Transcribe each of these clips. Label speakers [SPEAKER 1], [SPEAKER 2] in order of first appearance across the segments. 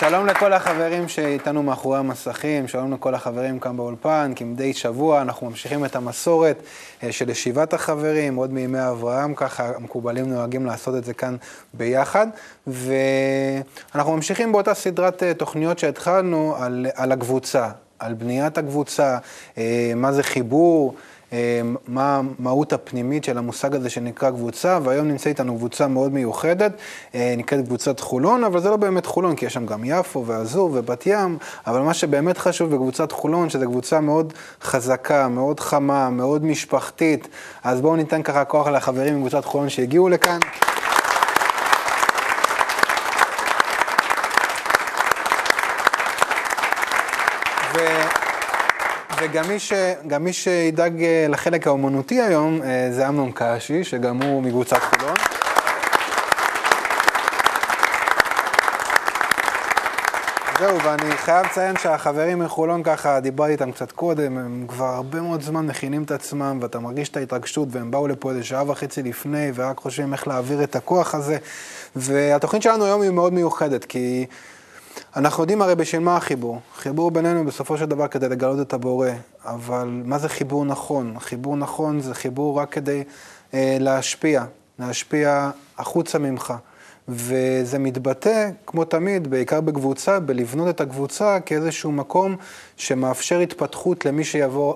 [SPEAKER 1] שלום לכל החברים שאיתנו מאחורי המסכים, שלום לכל החברים כאן באולפן, כמדי שבוע אנחנו ממשיכים את המסורת אה, של ישיבת החברים, עוד מימי אברהם, ככה המקובלים נוהגים לעשות את זה כאן ביחד, ואנחנו ממשיכים באותה סדרת אה, תוכניות שהתחלנו על, על הקבוצה, על בניית הקבוצה, אה, מה זה חיבור. אה, מה המהות הפנימית של המושג הזה שנקרא קבוצה, והיום נמצא איתנו קבוצה מאוד מיוחדת, אה, נקראת קבוצת חולון, אבל זה לא באמת חולון, כי יש שם גם יפו ואזור ובת ים, אבל מה שבאמת חשוב בקבוצת חולון, שזו קבוצה מאוד חזקה, מאוד חמה, מאוד משפחתית, אז בואו ניתן ככה כוח לחברים מקבוצת חולון שהגיעו לכאן. וגם מי, ש, מי שידאג אה, לחלק האומנותי היום אה, זה אמנון קאשי, שגם הוא מקבוצת חולון. זהו, ואני חייב לציין שהחברים מחולון ככה, דיברתי איתם קצת קודם, הם כבר הרבה מאוד זמן מכינים את עצמם, ואתה מרגיש את ההתרגשות, והם באו לפה איזה שעה וחצי לפני, ורק חושבים איך להעביר את הכוח הזה. והתוכנית שלנו היום היא מאוד מיוחדת, כי אנחנו יודעים הרי בשביל מה החיבור. חיבור בינינו בסופו של דבר כדי לגלות את הבורא, אבל מה זה חיבור נכון? חיבור נכון זה חיבור רק כדי אה, להשפיע, להשפיע החוצה ממך. וזה מתבטא, כמו תמיד, בעיקר בקבוצה, בלבנות את הקבוצה כאיזשהו מקום שמאפשר התפתחות למי שיבוא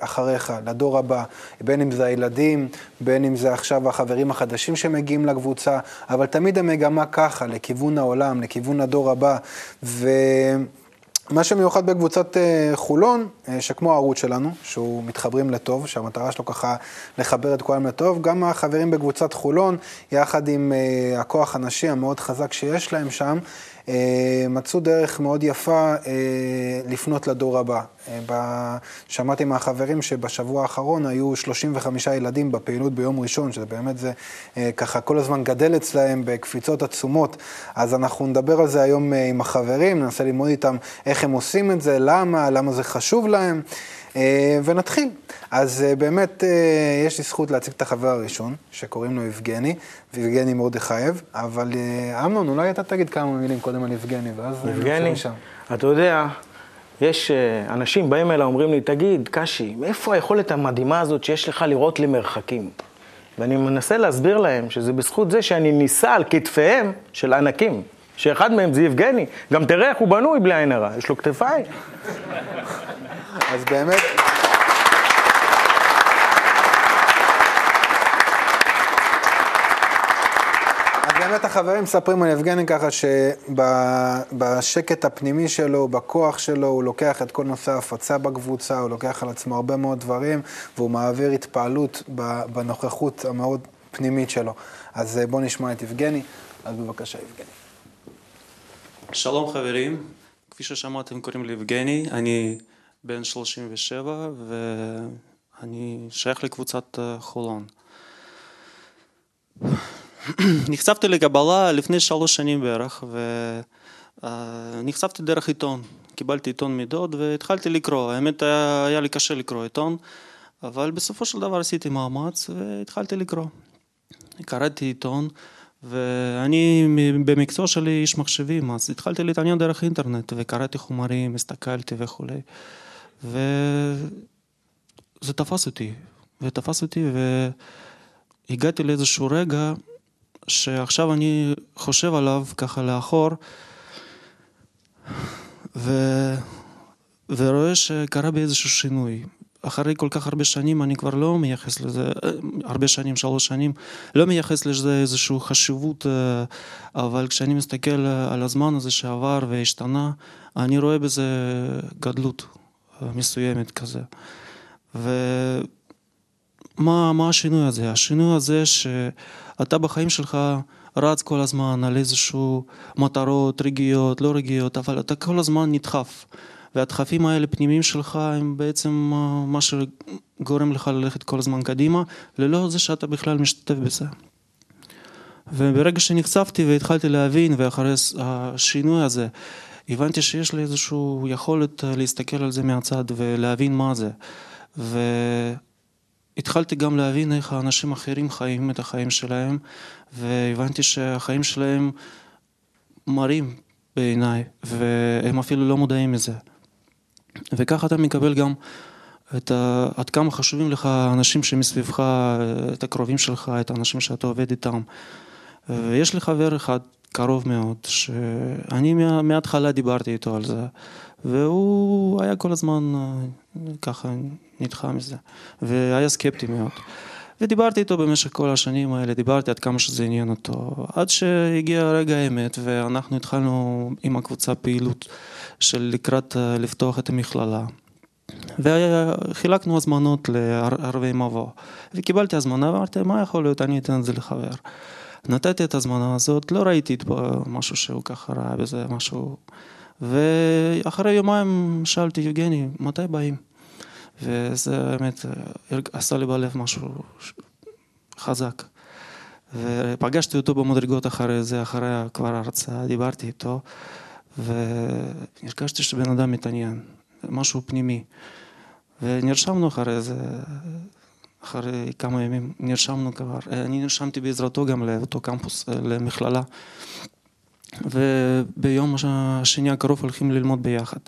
[SPEAKER 1] אחריך, לדור הבא, בין אם זה הילדים, בין אם זה עכשיו החברים החדשים שמגיעים לקבוצה, אבל תמיד המגמה ככה, לכיוון העולם, לכיוון הדור הבא. ו... מה שמיוחד בקבוצת אה, חולון, אה, שכמו הערוץ שלנו, שהוא מתחברים לטוב, שהמטרה שלו ככה לחבר את כולם לטוב, גם החברים בקבוצת חולון, יחד עם הכוח הנשי המאוד חזק שיש להם שם, אה, מצאו דרך מאוד יפה אה, לפנות לדור הבא. אה, שמעתי מהחברים שבשבוע האחרון היו 35 ילדים בפעילות ביום ראשון, שזה באמת זה ככה כל הזמן גדל אצלהם בקפיצות עצומות. אז אנחנו נדבר על זה היום עם החברים, ננסה ללמוד איתם איך הם עושים את זה, למה, למה זה חשוב להם. אה, ונתחיל. אז אה, באמת אה, יש לי זכות להציג את החבר הראשון, שקוראים לו יבגני, ויבגני מרדכייב, אבל אמנון, אולי אתה תגיד כמה מילים קודם על יבגני, ואז
[SPEAKER 2] יבגני, אתה יודע, יש אנשים באים אליי, אומרים לי, תגיד, קשי, מאיפה היכולת המדהימה הזאת שיש לך לראות למרחקים? ואני מנסה להסביר להם שזה בזכות זה שאני נישא על כתפיהם של ענקים, שאחד מהם זה יבגני. גם תראה איך הוא בנוי בלי עין הרע, יש לו כתפיים.
[SPEAKER 1] אז באמת... באמת החברים מספרים על יבגני ככה שבשקט הפנימי שלו, בכוח שלו, הוא לוקח את כל נושא ההפצה בקבוצה, הוא לוקח על עצמו הרבה מאוד דברים, והוא מעביר התפעלות בנוכחות המאוד פנימית שלו. אז אה, בואו נשמע את יבגני. אז בבקשה, יבגני.
[SPEAKER 3] שלום חברים, כפי ששמעתם קוראים לי יבגני, אני בן 37 ואני שייך לקבוצת אה, חולון. נחשפתי לקבלה לפני שלוש שנים בערך ונחשפתי דרך עיתון. קיבלתי עיתון מידות והתחלתי לקרוא. האמת היה לי קשה לקרוא עיתון, אבל בסופו של דבר עשיתי מאמץ והתחלתי לקרוא. קראתי עיתון ואני במקצוע שלי איש מחשבים, אז התחלתי להתעניין דרך אינטרנט וקראתי חומרים, הסתכלתי וכולי. וזה תפס אותי, ותפס אותי, והגעתי לאיזשהו רגע שעכשיו אני חושב עליו ככה לאחור, ו... ורואה שקרה בי איזשהו שינוי. אחרי כל כך הרבה שנים אני כבר לא מייחס לזה, הרבה שנים, שלוש שנים, לא מייחס לזה איזושהי חשיבות, אבל כשאני מסתכל על הזמן הזה שעבר והשתנה, אני רואה בזה גדלות. מסוימת כזה. ומה מה השינוי הזה? השינוי הזה שאתה בחיים שלך רץ כל הזמן על איזשהו מטרות רגיעות, לא רגיעות, אבל אתה כל הזמן נדחף. והדחפים האלה פנימיים שלך הם בעצם מה שגורם לך ללכת כל הזמן קדימה, ללא זה שאתה בכלל משתתף בזה. וברגע שנחשפתי והתחלתי להבין, ואחרי השינוי הזה, הבנתי שיש לי איזושהי יכולת אה, להסתכל על זה מהצד ולהבין מה זה. והתחלתי גם להבין איך האנשים אחרים חיים את החיים שלהם, והבנתי שהחיים שלהם מראים בעיניי, והם אפילו לא מודעים מזה. וככה אתה מקבל גם את ה... עד כמה חשובים לך האנשים שמסביבך, את הקרובים שלך, את האנשים שאתה עובד איתם. יש לי חבר אחד קרוב מאוד, שאני מההתחלה דיברתי איתו על זה, והוא היה כל הזמן ככה נדחה מזה, והיה סקפטי מאוד. ודיברתי איתו במשך כל השנים האלה, דיברתי עד כמה שזה עניין אותו, עד שהגיע רגע האמת ואנחנו התחלנו עם הקבוצה פעילות של לקראת לפתוח את המכללה. וחילקנו הזמנות לערבי מבוא, וקיבלתי הזמנה ואמרתי, מה יכול להיות, אני אתן את זה לחבר. נתתי את הזמנה הזאת, לא ראיתי משהו שהוא ככה ראה בזה, משהו... ואחרי יומיים שאלתי, יוגני, מתי באים? וזה באמת עשה לי בלב משהו חזק. ופגשתי אותו במדרגות אחרי זה, אחרי כבר ההרצאה, דיברתי איתו, והרגשתי שבן אדם מתעניין, משהו פנימי. ונרשמנו אחרי זה, אחרי כמה ימים, נרשמנו כבר, אני נרשמתי בעזרתו גם לאותו קמפוס, למכללה. וביום השני הקרוב הולכים ללמוד ביחד.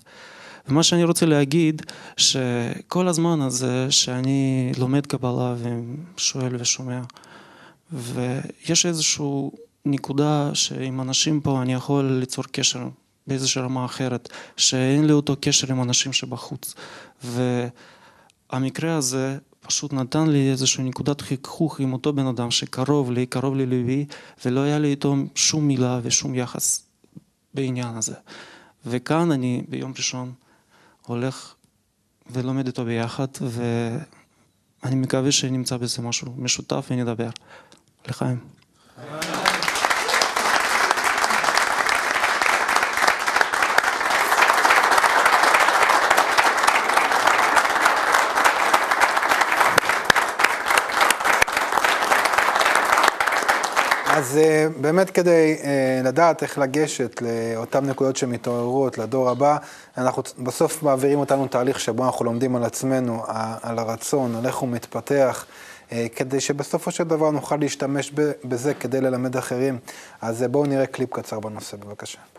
[SPEAKER 3] ומה שאני רוצה להגיד, שכל הזמן הזה שאני לומד קבלה ושואל ושומע, ויש איזושהי נקודה שעם אנשים פה אני יכול ליצור קשר באיזושהי רמה אחרת, שאין לי אותו קשר עם אנשים שבחוץ. והמקרה הזה פשוט נתן לי איזושהי נקודת חיכוך עם אותו בן אדם שקרוב לי, קרוב לליבי, ולא היה לי איתו שום מילה ושום יחס בעניין הזה. וכאן אני ביום ראשון הולך ולומד איתו ביחד, ואני מקווה שנמצא בזה משהו משותף ונדבר. לחיים.
[SPEAKER 1] אז אה, באמת כדי אה, לדעת איך לגשת לאותן נקודות שמתעוררות לדור הבא, אנחנו בסוף מעבירים אותנו תהליך שבו אנחנו לומדים על עצמנו, על הרצון, על איך הוא מתפתח, אה, כדי שבסופו של דבר נוכל להשתמש בזה כדי ללמד אחרים. אז בואו נראה קליפ קצר בנושא, בבקשה.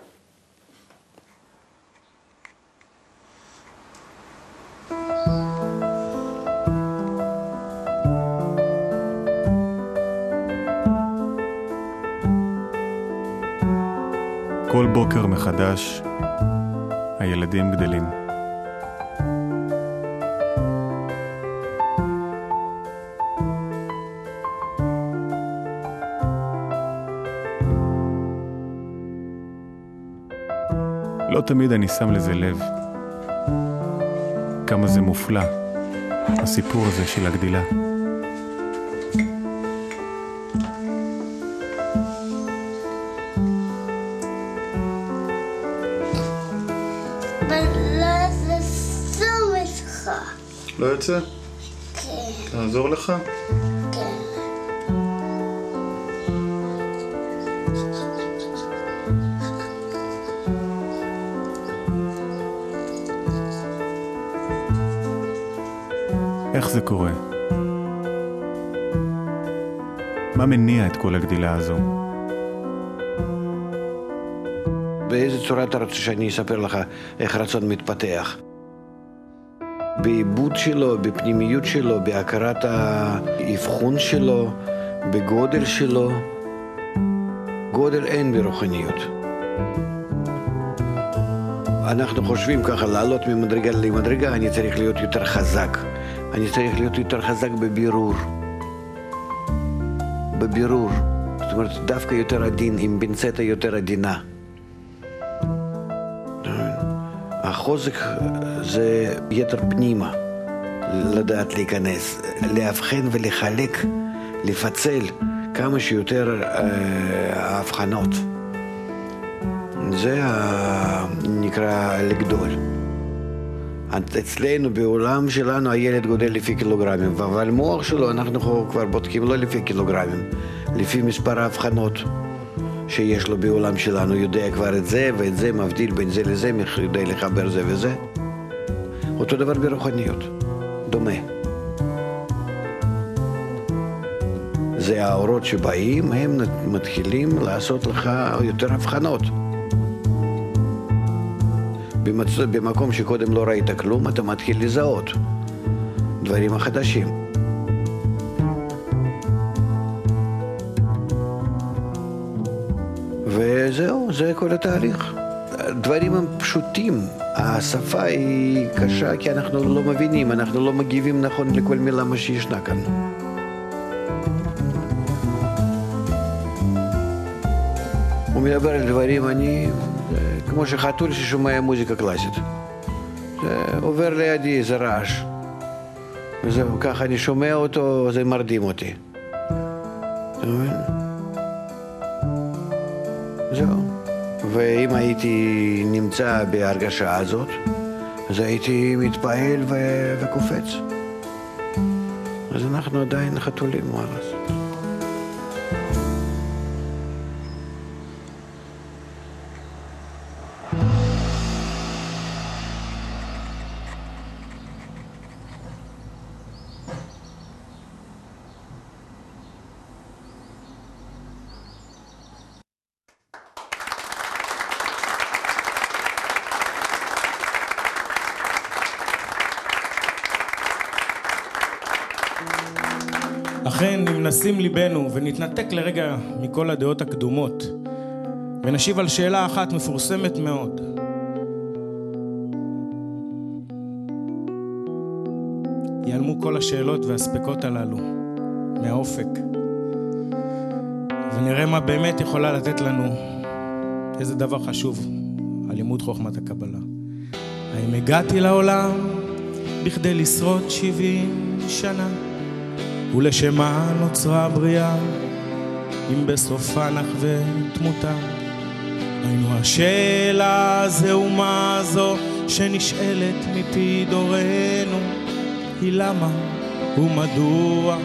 [SPEAKER 4] כל בוקר מחדש הילדים גדלים. לא תמיד אני שם לזה לב. כמה זה מופלא, הסיפור הזה של הגדילה.
[SPEAKER 5] לא יוצא? כן. תעזור לך? כן.
[SPEAKER 4] איך זה קורה? מה מניע את כל הגדילה הזו?
[SPEAKER 6] באיזה צורה אתה רוצה שאני אספר לך איך רצון מתפתח? בעיבוד שלו, בפנימיות שלו, בהכרת האבחון שלו, בגודל שלו. גודל אין ברוחניות. אנחנו חושבים ככה, לעלות ממדרגה למדרגה, אני צריך להיות יותר חזק. אני צריך להיות יותר חזק בבירור. בבירור. זאת אומרת, דווקא יותר עדין, עם פינצטה יותר עדינה. החוזק זה יתר פנימה, לדעת להיכנס, לאבחן ולחלק, לפצל כמה שיותר אה, הבחנות. זה נקרא לגדול. אצלנו, בעולם שלנו, הילד גודל לפי קילוגרמים, אבל מוח שלו אנחנו כבר בודקים לא לפי קילוגרמים, לפי מספר ההבחנות. שיש לו בעולם שלנו, יודע כבר את זה ואת זה, מבדיל בין זה לזה, יודע לחבר זה וזה. אותו דבר ברוחניות, דומה. זה האורות שבאים, הם מתחילים לעשות לך יותר הבחנות. במצ... במקום שקודם לא ראית כלום, אתה מתחיל לזהות דברים החדשים. וזהו, זה כל התהליך. דברים הם פשוטים, השפה היא קשה כי אנחנו לא מבינים, אנחנו לא מגיבים נכון לכל מילה מה שישנה כאן. הוא מדבר על דברים, אני, כמו שחתול ששומע מוזיקה קלאסית. זה עובר לידי איזה רעש. וזהו, ככה אני שומע אותו, זה מרדים אותי. אתה מבין? ואם הייתי נמצא בהרגשה הזאת, אז הייתי מתפעל ו- וקופץ. אז אנחנו עדיין חתולים, מה לעשות?
[SPEAKER 7] נשים ליבנו ונתנתק לרגע מכל הדעות הקדומות, ונשיב על שאלה אחת מפורסמת מאוד. ייעלמו כל השאלות והספקות הללו מהאופק, ונראה מה באמת יכולה לתת לנו איזה דבר חשוב על לימוד חוכמת הקבלה. האם הגעתי לעולם בכדי לשרוד שבעים שנה? ולשם מה נוצרה הבריאה, אם בסופה נחווה תמותה. היינו השאלה הזו ומה זו שנשאלת מפי דורנו, היא למה ומדוע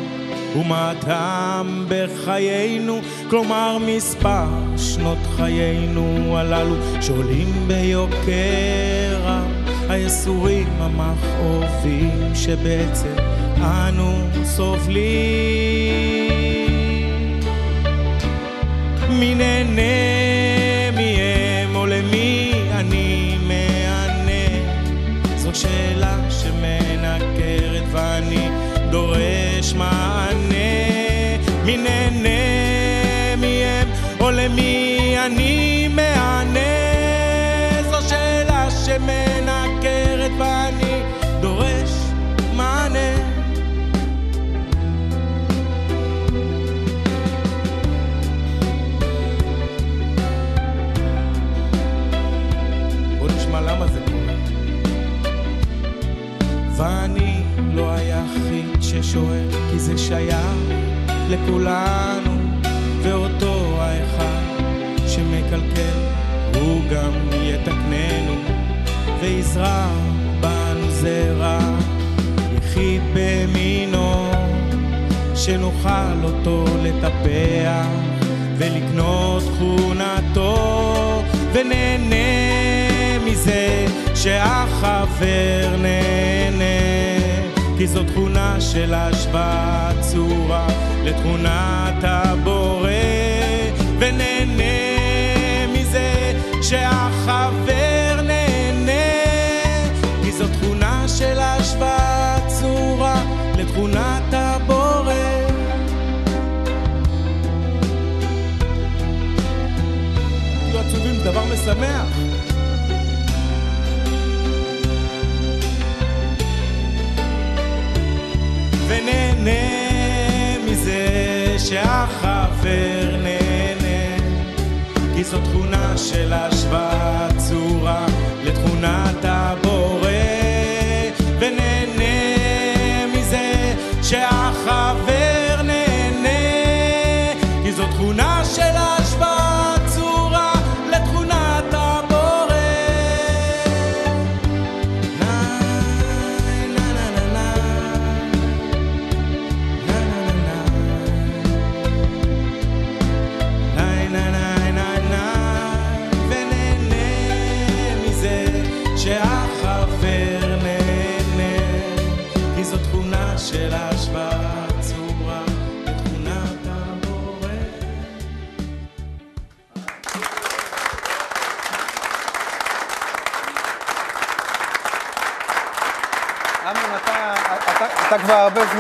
[SPEAKER 7] ומה הטעם בחיינו, כלומר מספר שנות חיינו הללו שעולים ביוקר רב, היסורים המכאובים שבעצם אנו סובלים. מי נהנה שייך לכולנו, ואותו האחד שמקלקל, הוא גם יתקננו, ויזרע בנו זרע, יחיד במינו, שנוכל אותו לטפח, ולקנות תכונתו, ונהנה מזה שהחבר נהנה כי זו תכונה של השוואת צורה לתכונת הבורא ונהנה מזה שהחבר נהנה כי זו תכונה של השוואת צורה לתכונת הבורא זה דבר משמח. שהחבר נהנה כי זו תכונה של השוואת צורה לתכונת הבורא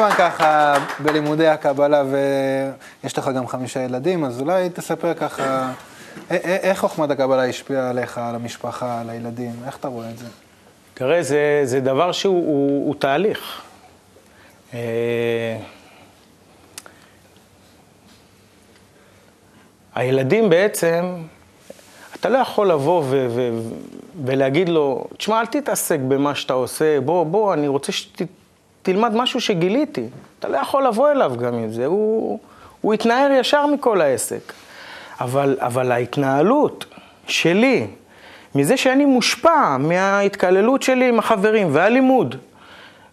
[SPEAKER 1] זמן ככה בלימודי הקבלה ויש לך גם חמישה ילדים, אז אולי תספר ככה, איך חוכמת הקבלה השפיעה עליך, על המשפחה, על הילדים, איך אתה רואה את זה?
[SPEAKER 2] תראה, זה, זה דבר שהוא הוא, הוא תהליך. אה, הילדים בעצם, אתה לא יכול לבוא ו- ו- ולהגיד לו, תשמע, אל תתעסק במה שאתה עושה, בוא, בוא, אני רוצה שתלמד משהו שגיליתי. אתה לא יכול לבוא אליו גם עם זה, הוא, הוא יתנער ישר מכל העסק. אבל, אבל ההתנהלות שלי, מזה שאני מושפע מההתקללות שלי עם החברים והלימוד,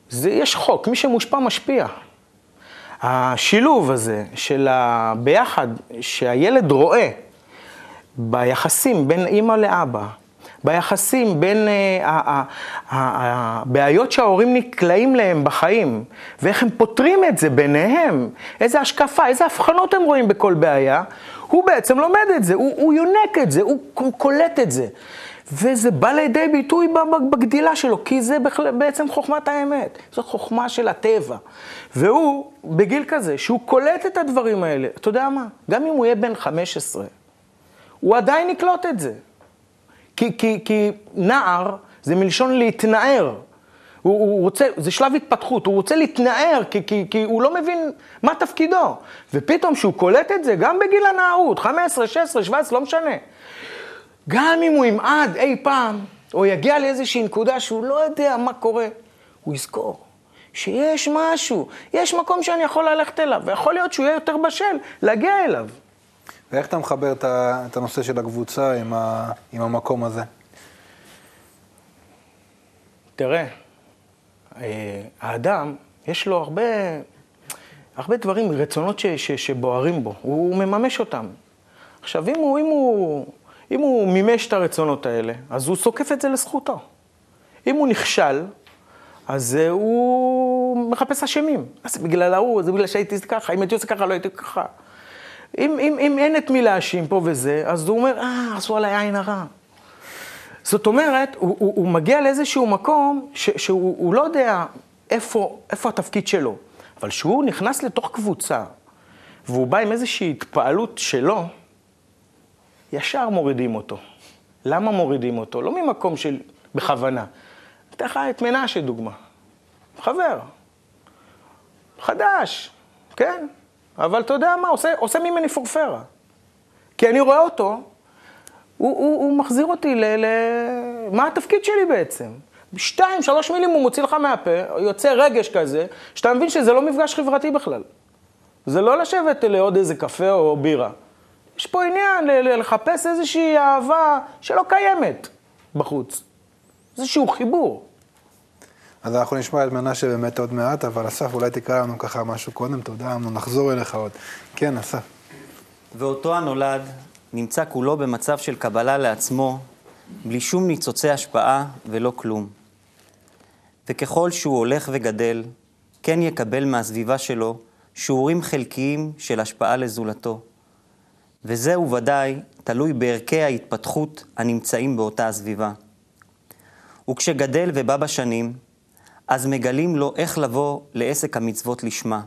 [SPEAKER 2] זה, יש חוק, מי שמושפע משפיע. השילוב הזה של הביחד, שהילד רואה ביחסים בין אימא לאבא, ביחסים בין אה, הבעיות שההורים נקלעים להם בחיים, ואיך הם פותרים את זה ביניהם, איזה השקפה, איזה הבחנות הם רואים בכל בעיה, הוא בעצם לומד את זה, הוא, הוא יונק את זה, הוא קולט את זה. וזה בא לידי ביטוי בגדילה שלו, כי זה בעצם חוכמת האמת, זו חוכמה של הטבע. והוא, בגיל כזה, שהוא קולט את הדברים האלה, אתה יודע מה? גם אם הוא יהיה בן 15, הוא עדיין יקלוט את זה. כי, כי, כי נער זה מלשון להתנער. הוא, הוא רוצה, זה שלב התפתחות, הוא רוצה להתנער, כי, כי, כי הוא לא מבין מה תפקידו. ופתאום שהוא קולט את זה, גם בגיל הנערות, 15, 16, 17, לא משנה. גם אם הוא ימעד אי פעם, או יגיע לאיזושהי נקודה שהוא לא יודע מה קורה, הוא יזכור שיש משהו, יש מקום שאני יכול ללכת אליו, ויכול להיות שהוא יהיה יותר בשל להגיע אליו.
[SPEAKER 1] ואיך אתה מחבר את הנושא של הקבוצה עם, ה, עם המקום הזה?
[SPEAKER 2] תראה, אה, האדם, יש לו הרבה, הרבה דברים, רצונות ש, ש, שבוערים בו, הוא מממש אותם. עכשיו, אם הוא, אם הוא אם הוא מימש את הרצונות האלה, אז הוא סוקף את זה לזכותו. אם הוא נכשל, אז uh, הוא מחפש אשמים. אז בגלל ההוא, זה בגלל שהייתי ככה, אם הייתי עושה ככה, לא הייתי ככה. אם, אם, אם אין את מי להאשים פה וזה, אז הוא אומר, אה, עשו עליי עין הרע. זאת אומרת, הוא, הוא, הוא מגיע לאיזשהו מקום ש, שהוא לא יודע איפה, איפה התפקיד שלו, אבל כשהוא נכנס לתוך קבוצה, והוא בא עם איזושהי התפעלות שלו, ישר מורידים אותו. למה מורידים אותו? לא ממקום של בכוונה. אתן לך את מנשה דוגמה. חבר. חדש, כן? אבל אתה יודע מה, עושה, עושה ממני פורפרה. כי אני רואה אותו, הוא, הוא, הוא מחזיר אותי ל, ל... מה התפקיד שלי בעצם? שתיים, שלוש מילים הוא מוציא לך מהפה, יוצא רגש כזה, שאתה מבין שזה לא מפגש חברתי בכלל. זה לא לשבת לעוד איזה קפה או בירה. יש פה עניין לחפש איזושהי אהבה שלא קיימת בחוץ. איזשהו חיבור.
[SPEAKER 1] אז אנחנו נשמע את מנשה באמת עוד מעט, אבל אסף, אולי תקרא לנו ככה משהו קודם, תודה, אנחנו נחזור אליך עוד. כן, אסף.
[SPEAKER 8] ואותו הנולד נמצא כולו במצב של קבלה לעצמו, בלי שום ניצוצי השפעה ולא כלום. וככל שהוא הולך וגדל, כן יקבל מהסביבה שלו שיעורים חלקיים של השפעה לזולתו. וזהו ודאי תלוי בערכי ההתפתחות הנמצאים באותה הסביבה. וכשגדל ובא בשנים, אז מגלים לו איך לבוא לעסק המצוות לשמה,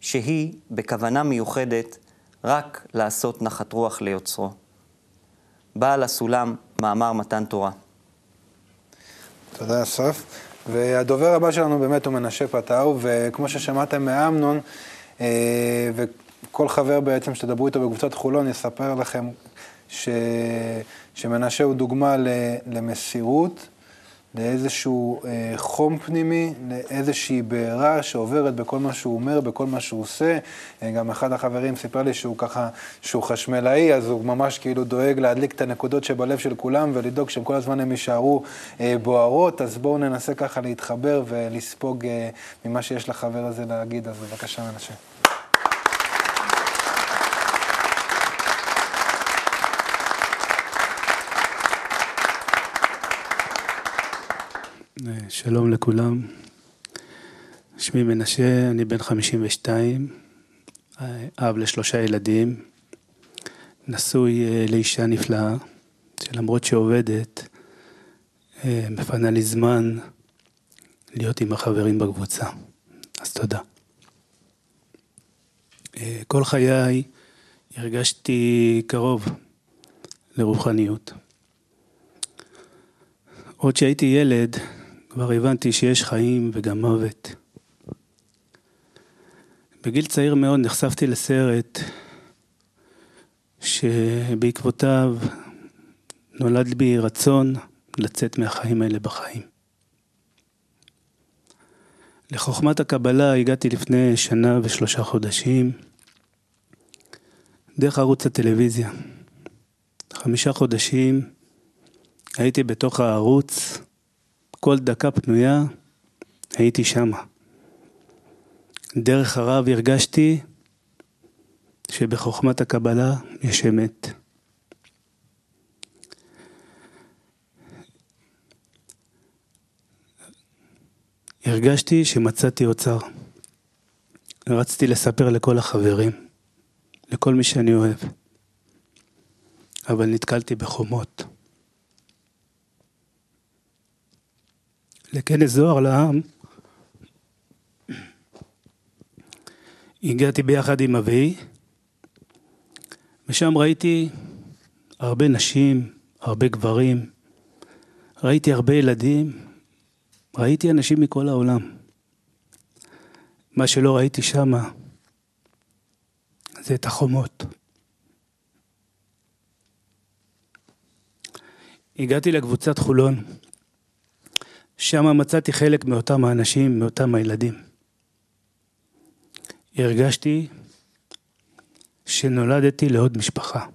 [SPEAKER 8] שהיא, בכוונה מיוחדת, רק לעשות נחת רוח ליוצרו. בעל הסולם, מאמר מתן תורה.
[SPEAKER 1] תודה, אסף. והדובר הבא שלנו באמת הוא מנשה פתאו, וכמו ששמעתם מאמנון, אה, כל חבר בעצם שתדברו איתו בקבוצת חולון יספר לכם ש... שמנשה הוא דוגמה למסירות, לאיזשהו אה, חום פנימי, לאיזושהי בעירה שעוברת בכל מה שהוא אומר, בכל מה שהוא עושה. אה, גם אחד החברים סיפר לי שהוא ככה, שהוא חשמלאי, אז הוא ממש כאילו דואג להדליק את הנקודות שבלב של כולם ולדאוג שכל הזמן הם יישארו אה, בוערות. אז בואו ננסה ככה להתחבר ולספוג ממה שיש לחבר הזה להגיד. אז בבקשה, מנשה.
[SPEAKER 9] שלום לכולם. שמי מנשה, אני בן 52, אב לשלושה ילדים, נשוי אה, לאישה נפלאה, שלמרות שעובדת, אה, מפנה לי זמן להיות עם החברים בקבוצה. אז תודה. אה, כל חיי הרגשתי קרוב לרוחניות. עוד שהייתי ילד, כבר הבנתי שיש חיים וגם מוות. בגיל צעיר מאוד נחשפתי לסרט שבעקבותיו נולד בי רצון לצאת מהחיים האלה בחיים. לחוכמת הקבלה הגעתי לפני שנה ושלושה חודשים דרך ערוץ הטלוויזיה. חמישה חודשים הייתי בתוך הערוץ, כל דקה פנויה הייתי שמה. דרך הרב הרגשתי שבחוכמת הקבלה יש אמת. הרגשתי שמצאתי אוצר. רצתי לספר לכל החברים, לכל מי שאני אוהב, אבל נתקלתי בחומות. לכנס זוהר לעם הגעתי ביחד עם אבי, ושם ראיתי הרבה נשים, הרבה גברים, ראיתי הרבה ילדים, ראיתי אנשים מכל העולם. מה שלא ראיתי שמה זה את החומות. הגעתי לקבוצת חולון, שם מצאתי חלק מאותם האנשים, מאותם הילדים. הרגשתי שנולדתי לעוד משפחה.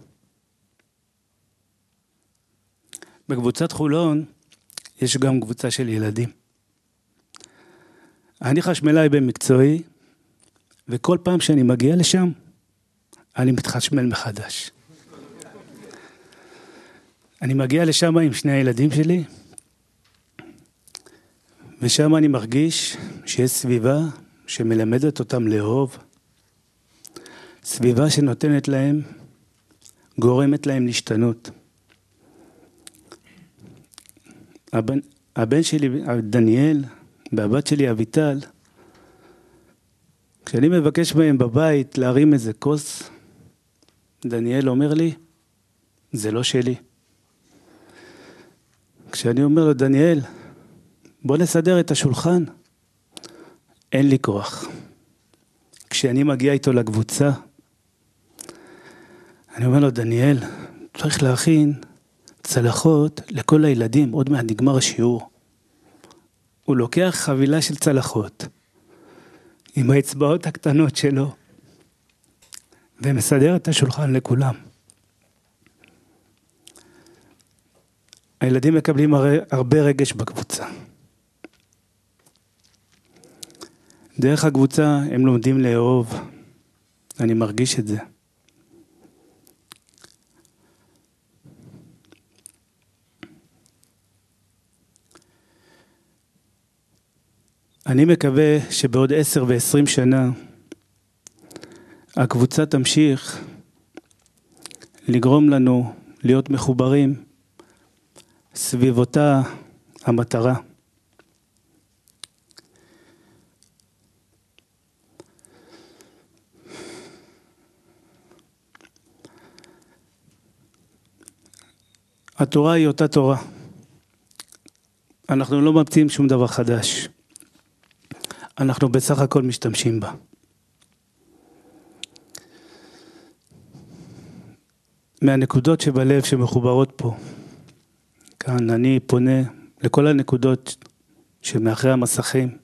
[SPEAKER 9] בקבוצת חולון יש גם קבוצה של ילדים. אני חשמלאי במקצועי, וכל פעם שאני מגיע לשם, אני מתחשמל מחדש. אני מגיע לשם עם שני הילדים שלי, ושם אני מרגיש שיש סביבה שמלמדת אותם לאהוב, סביבה שנותנת להם, גורמת להם להשתנות. הבן, הבן שלי, דניאל, והבת שלי, אביטל, כשאני מבקש מהם בבית להרים איזה כוס, דניאל אומר לי, זה לא שלי. כשאני אומר לו, דניאל, בוא נסדר את השולחן, אין לי כוח. כשאני מגיע איתו לקבוצה, אני אומר לו, דניאל, צריך להכין צלחות לכל הילדים, עוד מעט נגמר השיעור. הוא לוקח חבילה של צלחות עם האצבעות הקטנות שלו ומסדר את השולחן לכולם. הילדים מקבלים הרבה רגש בקבוצה. דרך הקבוצה הם לומדים לאהוב, אני מרגיש את זה. אני מקווה שבעוד עשר ועשרים שנה הקבוצה תמשיך לגרום לנו להיות מחוברים סביב אותה המטרה. התורה היא אותה תורה. אנחנו לא ממציאים שום דבר חדש. אנחנו בסך הכל משתמשים בה. מהנקודות שבלב שמחוברות פה, כאן אני פונה לכל הנקודות שמאחרי המסכים.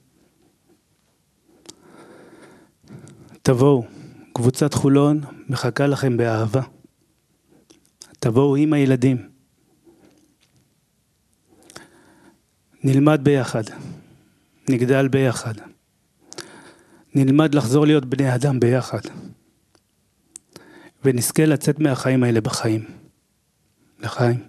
[SPEAKER 9] תבואו, קבוצת חולון מחכה לכם באהבה. תבואו עם הילדים. נלמד ביחד, נגדל ביחד. נלמד לחזור להיות בני אדם ביחד, ונזכה לצאת מהחיים האלה בחיים. לחיים.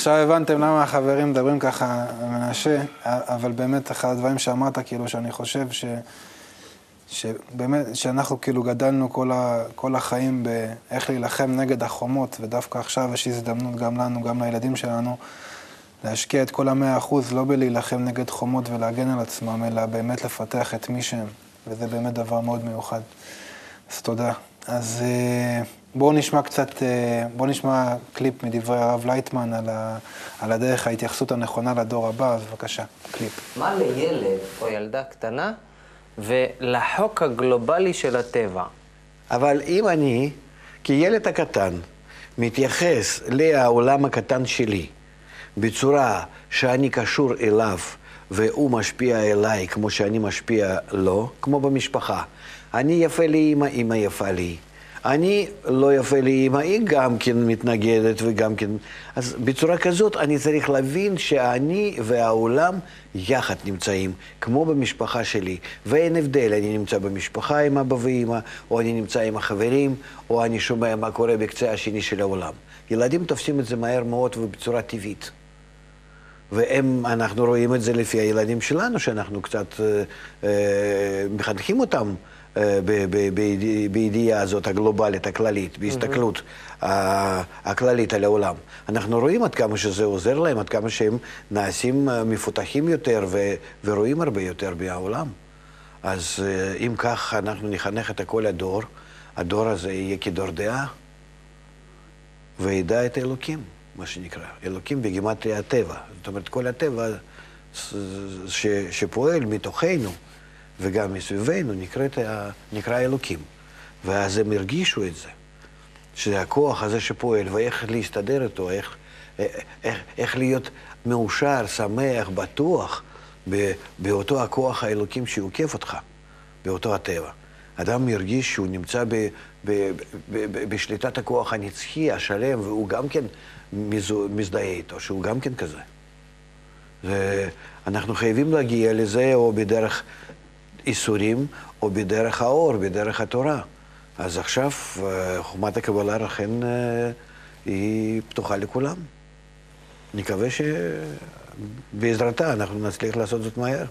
[SPEAKER 1] עכשיו הבנתם למה החברים מדברים ככה מהשה, אבל באמת אחד הדברים שאמרת, כאילו, שאני חושב ש... שבאמת, שאנחנו כאילו גדלנו כל, ה, כל החיים באיך להילחם נגד החומות, ודווקא עכשיו יש הזדמנות גם לנו, גם לילדים שלנו, להשקיע את כל המאה אחוז, לא בלהילחם נגד חומות ולהגן על עצמם, אלא באמת לפתח את מי שהם, וזה באמת דבר מאוד מיוחד. אז תודה. אז אה, בואו נשמע קצת, אה, בואו נשמע קליפ מדברי הרב לייטמן על, ה, על הדרך ההתייחסות הנכונה לדור הבא, אז בבקשה, קליפ.
[SPEAKER 10] מה לילד או ילדה קטנה ולחוק הגלובלי של הטבע?
[SPEAKER 6] אבל אם אני, כילד הקטן, מתייחס לעולם הקטן שלי בצורה שאני קשור אליו והוא משפיע אליי כמו שאני משפיע לו, כמו במשפחה. אני יפה לאמא, אמא יפה לי. אני לא יפה לאמא, היא גם כן מתנגדת וגם כן... אז בצורה כזאת אני צריך להבין שאני והעולם יחד נמצאים, כמו במשפחה שלי. ואין הבדל, אני נמצא במשפחה עם אבא ואמא, או אני נמצא עם החברים, או אני שומע מה קורה בקצה השני של העולם. ילדים תופסים את זה מהר מאוד ובצורה טבעית. ואנחנו רואים את זה לפי הילדים שלנו, שאנחנו קצת אה, אה, מחנכים אותם בידיעה הזאת הגלובלית, הכללית, בהסתכלות mm-hmm. הכללית על העולם. אנחנו רואים עד כמה שזה עוזר להם, עד כמה שהם נעשים אה, מפותחים יותר ורואים הרבה יותר מהעולם. אז אה, אם כך אנחנו נחנך את כל הדור, הדור הזה יהיה כדור דעה וידע את האלוקים. מה שנקרא. אלוקים בגימטריה הטבע. זאת אומרת, כל הטבע ש, שפועל מתוכנו וגם מסביבנו נקראת, נקרא אלוקים. ואז הם הרגישו את זה, שזה הכוח הזה שפועל, ואיך להסתדר איתו, איך, איך, איך להיות מאושר, שמח, בטוח באותו הכוח האלוקים שעוקף אותך, באותו הטבע. אדם מרגיש שהוא נמצא ב, ב, ב, בשליטת הכוח הנצחי, השלם, והוא גם כן מזדהה איתו, שהוא גם כן כזה. ואנחנו חייבים להגיע לזה או בדרך איסורים או בדרך האור, בדרך התורה. אז עכשיו אה, חומת הקבלה לכן אה, היא פתוחה לכולם. נקווה שבעזרתה אנחנו נצליח לעשות זאת מהר.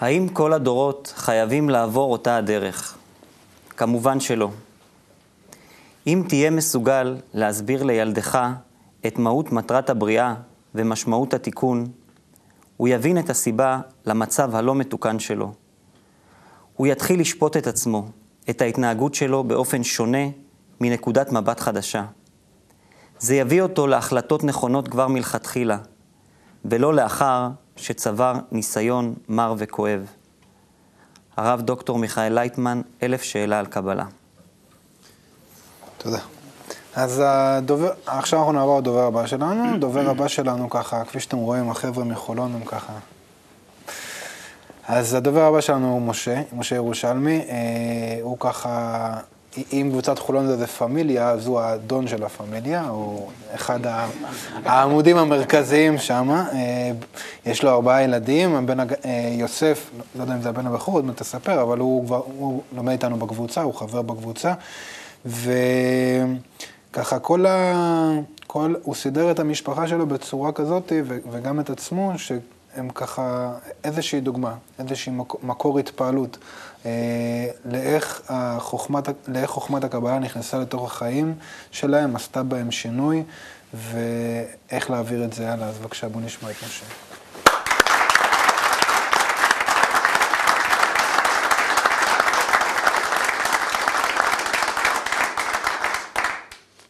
[SPEAKER 8] האם כל הדורות חייבים לעבור אותה הדרך? כמובן שלא. אם תהיה מסוגל להסביר לילדך את מהות מטרת הבריאה ומשמעות התיקון, הוא יבין את הסיבה למצב הלא מתוקן שלו. הוא יתחיל לשפוט את עצמו, את ההתנהגות שלו באופן שונה מנקודת מבט חדשה. זה יביא אותו להחלטות נכונות כבר מלכתחילה, ולא לאחר שצבר ניסיון מר וכואב. הרב דוקטור מיכאל לייטמן, אלף שאלה על קבלה.
[SPEAKER 1] תודה. אז הדובר, עכשיו אנחנו נעבור לדובר הבא שלנו. הדובר הבא שלנו ככה, כפי שאתם רואים, החבר'ה מחולון הם ככה. אז הדובר הבא שלנו הוא משה, משה ירושלמי. אה, הוא ככה אם קבוצת חולון זה פמיליה, אז הוא האדון של הפמיליה, הוא אחד העמודים המרכזיים שם. אה, יש לו ארבעה ילדים, הבן, אה, יוסף, לא יודע אם זה הבן הבחור, עוד מעט תספר, אבל הוא כבר, הוא לומד איתנו בקבוצה, הוא חבר בקבוצה. וככה כל ה... כל, הוא סידר את המשפחה שלו בצורה כזאת, וגם את עצמו, שהם ככה איזושהי דוגמה, איזושהי מקור התפעלות. אה, לאיך, החוכמת, לאיך חוכמת הקבלה נכנסה לתוך החיים שלהם, עשתה בהם שינוי, ואיך להעביר את זה הלאה. אז בבקשה, בואו נשמע את משה.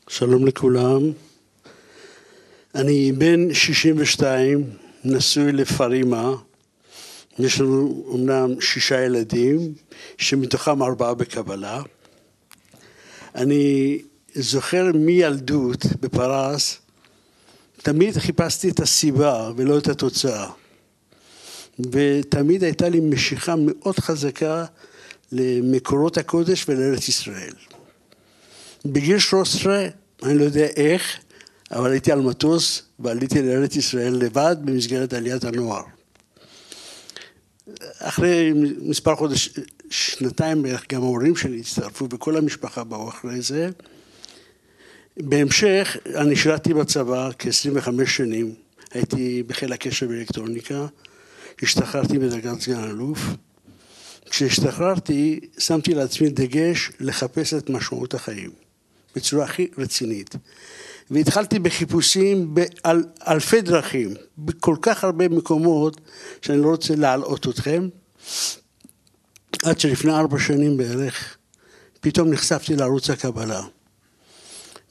[SPEAKER 11] שלום לכולם. אני בן 62, נשוי לפרימה. יש לנו אמנם שישה ילדים, שמתוכם ארבעה בקבלה. אני זוכר מילדות בפרס, תמיד חיפשתי את הסיבה ולא את התוצאה. ותמיד הייתה לי משיכה מאוד חזקה למקורות הקודש ולארץ ישראל. בגיל 13, אני לא יודע איך, אבל הייתי על מטוס ועליתי לארץ ישראל לבד במסגרת עליית הנוער. אחרי מספר חודש, שנתיים בערך, גם ההורים שלי הצטרפו וכל המשפחה באו אחרי זה. בהמשך, אני שירתי בצבא כ-25 שנים, הייתי בחיל הקשר באלקטרוניקה, השתחררתי בדרגת סגן אלוף. כשהשתחררתי, שמתי לעצמי דגש לחפש את משמעות החיים, בצורה הכי רצינית. והתחלתי בחיפושים באלפי דרכים, בכל כך הרבה מקומות שאני לא רוצה להלאות אתכם, עד שלפני ארבע שנים בערך, פתאום נחשפתי לערוץ הקבלה.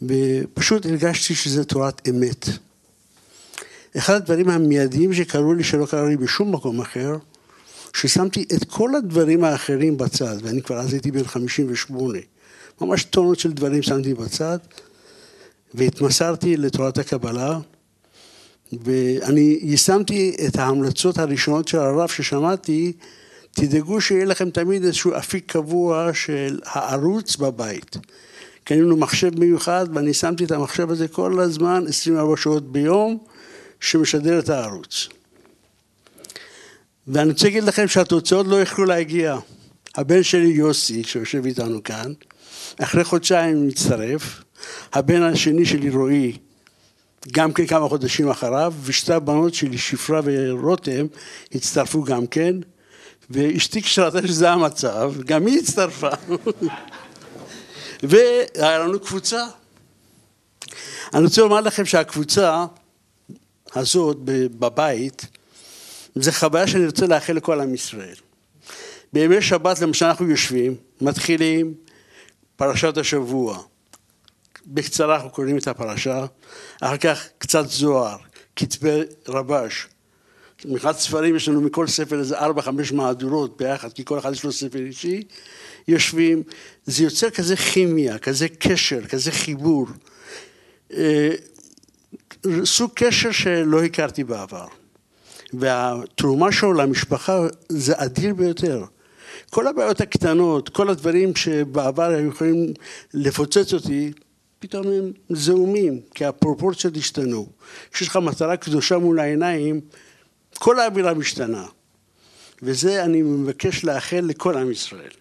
[SPEAKER 11] ופשוט הרגשתי שזה תורת אמת. אחד הדברים המיידיים שקרו לי שלא קרה לי בשום מקום אחר, ששמתי את כל הדברים האחרים בצד, ואני כבר אז הייתי בן 58, ממש טונות של דברים שמתי בצד, והתמסרתי לתורת הקבלה, ואני יישמתי את ההמלצות הראשונות של הרב ששמעתי, תדאגו שיהיה לכם תמיד איזשהו אפיק קבוע של הערוץ בבית. קנינו מחשב מיוחד ואני שמתי את המחשב הזה כל הזמן, 24 שעות ביום, שמשדר את הערוץ. ואני רוצה להגיד לכם שהתוצאות לא יכלו להגיע. הבן שלי יוסי, שיושב איתנו כאן, אחרי חודשיים מצטרף, הבן השני שלי רועי, גם כן כמה חודשים אחריו, ושתי הבנות שלי, שפרה ורותם, הצטרפו גם כן, ואשתי כשראתה שזה המצב, גם היא הצטרפה. והיה לנו קבוצה. אני רוצה לומר לכם שהקבוצה הזאת בבית, זו חוויה שאני רוצה לאחל לכל עם ישראל. בימי שבת למשל אנחנו יושבים, מתחילים פרשת השבוע. בקצרה אנחנו קוראים את הפרשה, אחר כך קצת זוהר, כתבי רבש. מבחינת ספרים יש לנו מכל ספר איזה ארבע חמש מהדורות ביחד, כי כל אחד יש לו ספר אישי, יושבים, זה יוצר כזה כימיה, כזה קשר, כזה חיבור. אה, סוג קשר שלא הכרתי בעבר. והתרומה שלו למשפחה זה אדיר ביותר. כל הבעיות הקטנות, כל הדברים שבעבר היו יכולים לפוצץ אותי, פתאום הם זעומים, כי הפרופורציות השתנו. כשיש לך מטרה קדושה מול העיניים, כל האווירה משתנה. וזה אני מבקש לאחל לכל עם ישראל.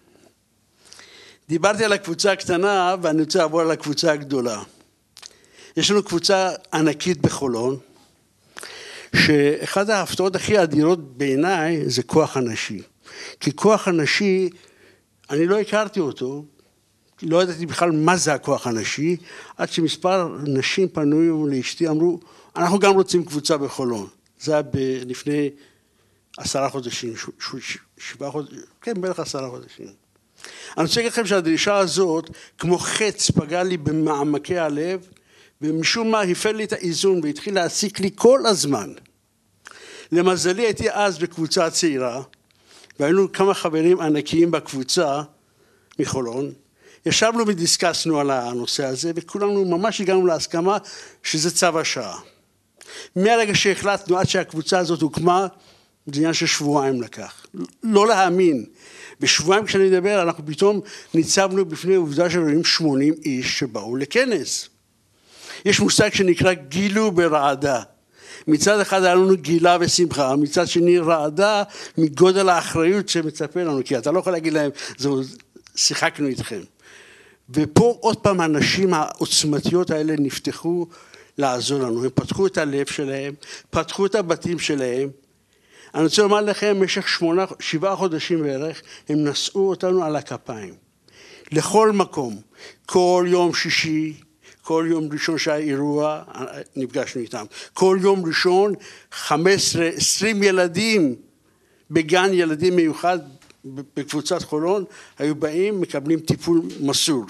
[SPEAKER 11] דיברתי על הקבוצה הקטנה ואני רוצה לעבור על הקבוצה הגדולה. יש לנו קבוצה ענקית בחולון, שאחת ההפתעות הכי אדירות בעיניי זה כוח הנשי. כי כוח הנשי, אני לא הכרתי אותו, לא ידעתי בכלל מה זה הכוח הנשי, עד שמספר נשים פנו לאשתי, אמרו, אנחנו גם רוצים קבוצה בחולון. זה היה לפני עשרה חודשים, ש- ש- שבעה חודשים, כן, בערך עשרה חודשים. אני רוצה להגיד לכם שהדרישה הזאת, כמו חץ, פגעה לי במעמקי הלב, ומשום מה הפעל לי את האיזון והתחיל להעסיק לי כל הזמן. למזלי הייתי אז בקבוצה צעירה, והיינו כמה חברים ענקיים בקבוצה מחולון, ישבנו ודיסקסנו על הנושא הזה, וכולנו ממש הגענו להסכמה שזה צו השעה. מהרגע שהחלטנו עד שהקבוצה הזאת הוקמה, זה עניין של שבועיים לקח. לא להאמין. בשבועיים כשאני מדבר, אנחנו פתאום ניצבנו בפני עובדה שרואים 80 איש שבאו לכנס. יש מושג שנקרא גילו ברעדה. מצד אחד היה לנו גילה ושמחה, מצד שני רעדה מגודל האחריות שמצפה לנו, כי אתה לא יכול להגיד להם, זהו, שיחקנו איתכם. ופה עוד פעם הנשים העוצמתיות האלה נפתחו לעזור לנו, הם פתחו את הלב שלהם, פתחו את הבתים שלהם. אני רוצה לומר לכם, במשך שמונה, שבעה חודשים בערך, הם נשאו אותנו על הכפיים. לכל מקום, כל יום שישי, כל יום ראשון שהיה אירוע, נפגשנו איתם. כל יום ראשון, 15, 20 ילדים בגן ילדים מיוחד בקבוצת חולון, היו באים, מקבלים טיפול מסור.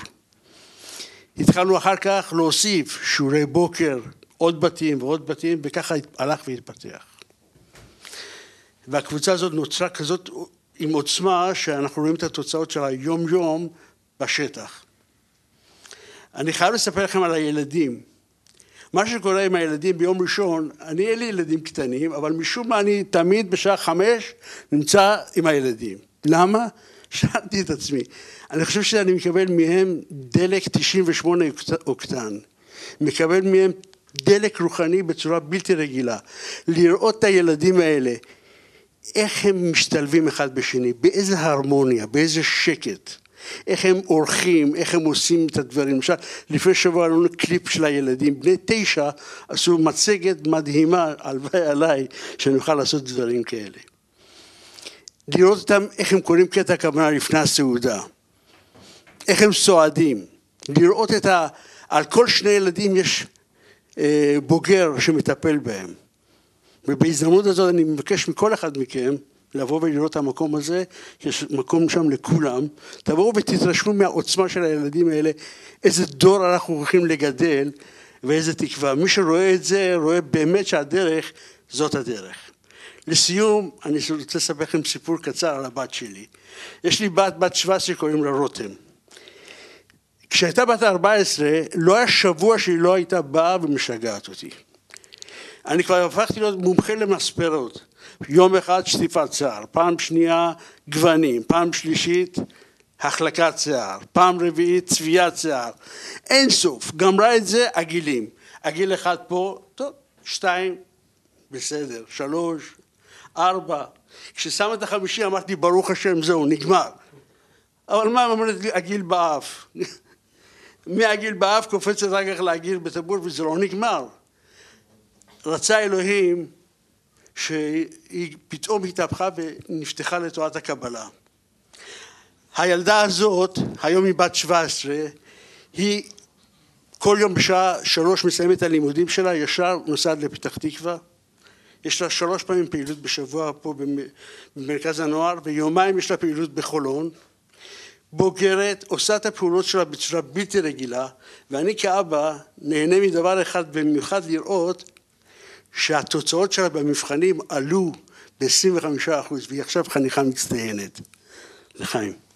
[SPEAKER 11] התחלנו אחר כך להוסיף שיעורי בוקר, עוד בתים ועוד בתים, וככה הלך והתפתח. והקבוצה הזאת נוצרה כזאת עם עוצמה שאנחנו רואים את התוצאות של היום יום בשטח. אני חייב לספר לכם על הילדים. מה שקורה עם הילדים ביום ראשון, אני אין לי ילדים קטנים, אבל משום מה אני תמיד בשעה חמש נמצא עם הילדים. למה? שאלתי את עצמי. אני חושב שאני מקבל מהם דלק 98 אוקטן. מקבל מהם דלק רוחני בצורה בלתי רגילה. לראות את הילדים האלה, איך הם משתלבים אחד בשני, באיזה הרמוניה, באיזה שקט. איך הם עורכים, איך הם עושים את הדברים. למשל, לפני שבוע היה לנו קליפ של הילדים, בני תשע עשו מצגת מדהימה, הלוואי עליי, שאני אוכל לעשות דברים כאלה. לראות אותם, איך הם קוראים קטע כוונה לפני הסעודה, איך הם סועדים, לראות את ה... על כל שני ילדים יש אה, בוגר שמטפל בהם. ובהזדמנות הזאת אני מבקש מכל אחד מכם לבוא ולראות את המקום הזה, יש מקום שם לכולם, תבואו ותתרשמו מהעוצמה של הילדים האלה, איזה דור אנחנו הולכים לגדל ואיזה תקווה. מי שרואה את זה, רואה באמת שהדרך זאת הדרך. לסיום, אני רוצה לספר לכם סיפור קצר על הבת שלי. יש לי בת, בת 17 שקוראים לה רותם. כשהייתה בת 14, לא היה שבוע שהיא לא הייתה באה ומשגעת אותי. אני כבר הפכתי להיות מומחה למספרות. יום אחד שטיפת שיער, פעם שנייה גוונים, פעם שלישית החלקת שיער, פעם רביעית צביעת שיער. אין סוף, גמרה את זה עגילים. עגיל אחד פה, טוב, שתיים, בסדר, שלוש, ארבע. כששם את החמישי אמרתי ברוך השם זהו, נגמר. אבל מה אומרת לי עגיל באף? מהגיל באף קופצת אחר כך להגיל בטבור וזה לא נגמר. רצה אלוהים שהיא פתאום התהפכה ונפתחה לתורת הקבלה. הילדה הזאת, היום היא בת 17, היא כל יום בשעה שלוש מסיימת הלימודים שלה, ישר נוסעת לפתח תקווה. יש לה שלוש פעמים פעילות בשבוע פה במרכז הנוער, ויומיים יש לה פעילות בחולון. בוגרת, עושה את הפעולות שלה בצורה בלתי רגילה, ואני כאבא נהנה מדבר אחד, במיוחד לראות שהתוצאות שלה במבחנים עלו ב-25% והיא עכשיו חניכה מצטיינת. לחיים.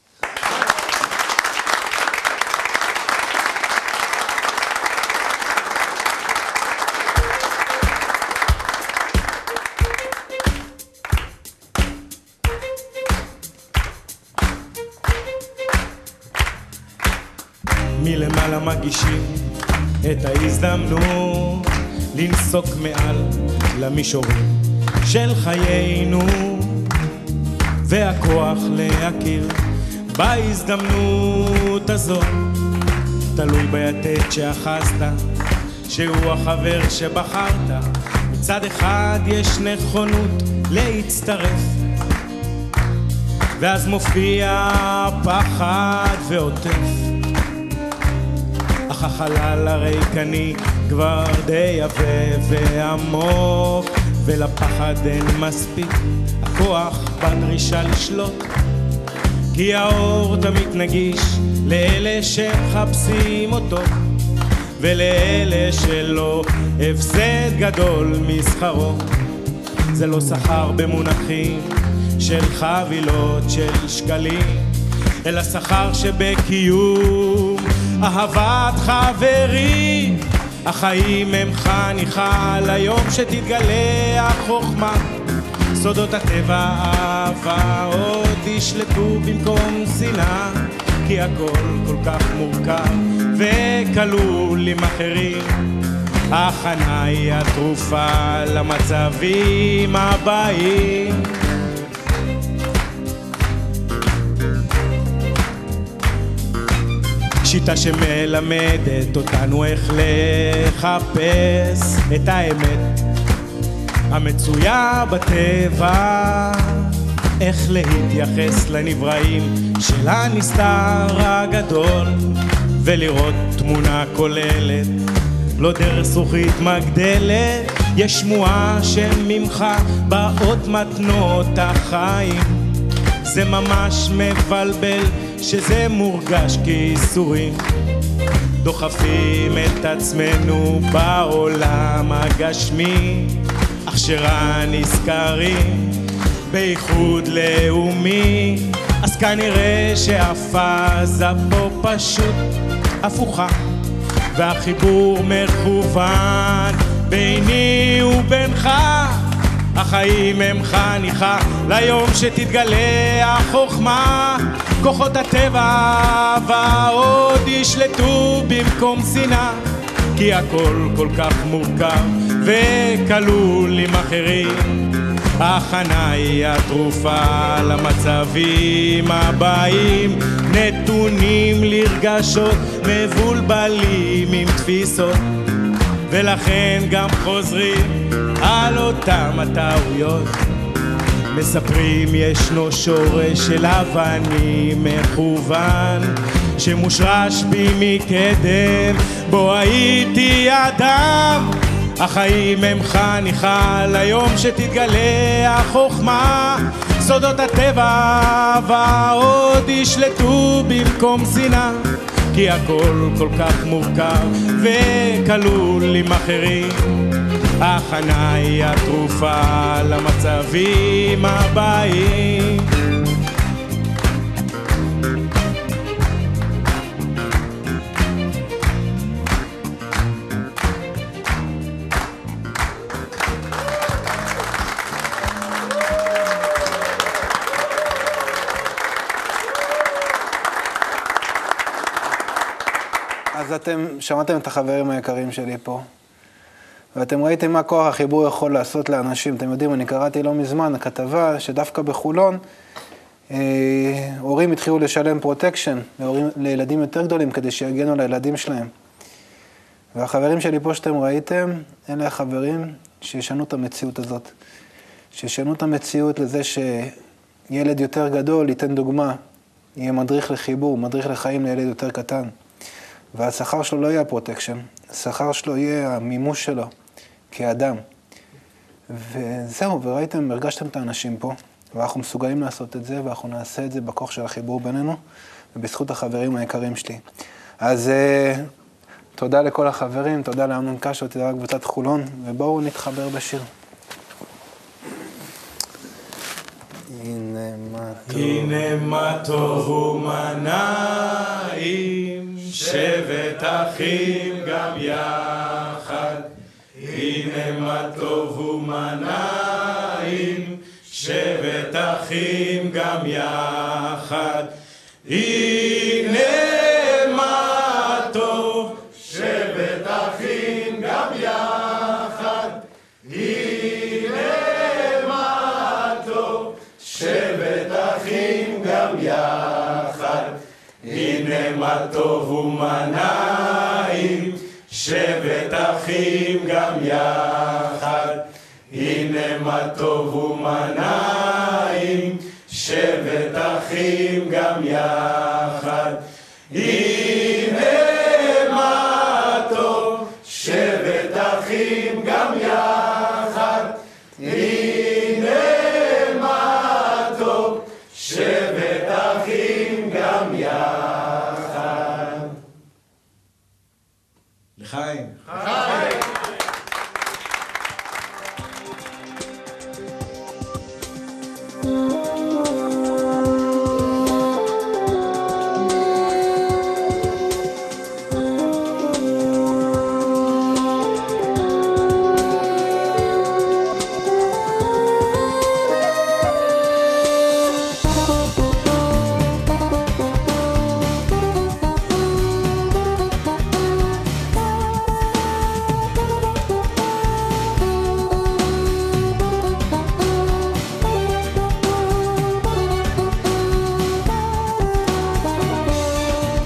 [SPEAKER 7] מלמעלה מגישים את ההזדמנות לנסוק מעל למישורים של חיינו והכוח להכיר בהזדמנות הזאת. תלוי ביתד שאחזת שהוא החבר שבחרת. מצד אחד יש נכונות להצטרף ואז מופיע פחד ועוטף אך החלל הריקני כבר די עבה ועמוק ולפחד אין מספיק. הכוח בדרישה לשלוט כי האור תמיד נגיש לאלה שמחפשים אותו ולאלה שלא. הפסד גדול משכרו זה לא שכר במונחים של חבילות של שקלים אלא שכר שבקיום אהבת חברים החיים הם חניכה ליום שתתגלה החוכמה. סודות הטבע אהבה עוד ישלטו במקום שנאה כי הכל כל כך מורכב וכלול עם אחרים. ההכנה היא התרופה למצבים הבאים שיטה שמלמדת אותנו איך לחפש את האמת המצויה בטבע. איך להתייחס לנבראים של הנסתר הגדול ולראות תמונה כוללת לא דרך זכוכית מגדלת יש שמועה שממך באות מתנות החיים זה ממש מבלבל שזה מורגש כייסורים. דוחפים את עצמנו בעולם הגשמי אך שרע נזכרים בייחוד לאומי. אז כנראה שהפאזה פה פשוט הפוכה והחיבור מכוון ביני ובינך החיים הם חניכה ליום שתתגלה החוכמה. כוחות הטבע ועוד ישלטו במקום שנאה כי הכל כל כך מורכב וכלול עם אחרים. הכנה היא התרופה למצבים הבאים, נתונים לרגשות מבולבלים עם תפיסות, ולכן גם חוזרים על אותם הטעויות. מספרים ישנו שורש של אבנים מכוון שמושרש בי מקדם. בו הייתי אדם החיים הם חניכה ליום שתתגלה החוכמה. סודות הטבע ועוד ישלטו במקום שנאה כי הכל כל כך מורכב וכלול עם אחרים ההכנה היא התרופה למצבים הבאים.
[SPEAKER 1] אז אתם שמעתם את החברים היקרים שלי פה, ואתם ראיתם מה כוח החיבור יכול לעשות לאנשים. אתם יודעים, אני קראתי לא מזמן כתבה שדווקא בחולון, אה, הורים התחילו לשלם פרוטקשן להורים, לילדים יותר גדולים כדי שיגנו על הילדים שלהם. והחברים שלי פה שאתם ראיתם, אלה החברים שישנו את המציאות הזאת. שישנו את המציאות לזה שילד יותר גדול ייתן דוגמה, יהיה מדריך לחיבור, מדריך לחיים לילד יותר קטן. והשכר שלו לא יהיה הפרוטקשן, השכר שלו יהיה המימוש שלו כאדם. וזהו, וראיתם, הרגשתם את האנשים פה, ואנחנו מסוגלים לעשות את זה, ואנחנו נעשה את זה בכוח של החיבור בינינו, ובזכות החברים היקרים שלי. אז אה, תודה לכל החברים, תודה לאמנון קשו, תודה לקבוצת חולון, ובואו נתחבר בשיר. הנה מה טוב.
[SPEAKER 7] ומה נעים, שבת אחים גם יחד. הנה מה טוב ומה נעים, שבת אחים גם יחד. הנה מה טוב, שבת אחים גם יחד. הנה מה טוב, שבת אחים גם יחד. הנה מה טוב ומה נעים, שבת אחים גם יחד. הנה מה טוב ומה נעים, שבת אחים גם יחד.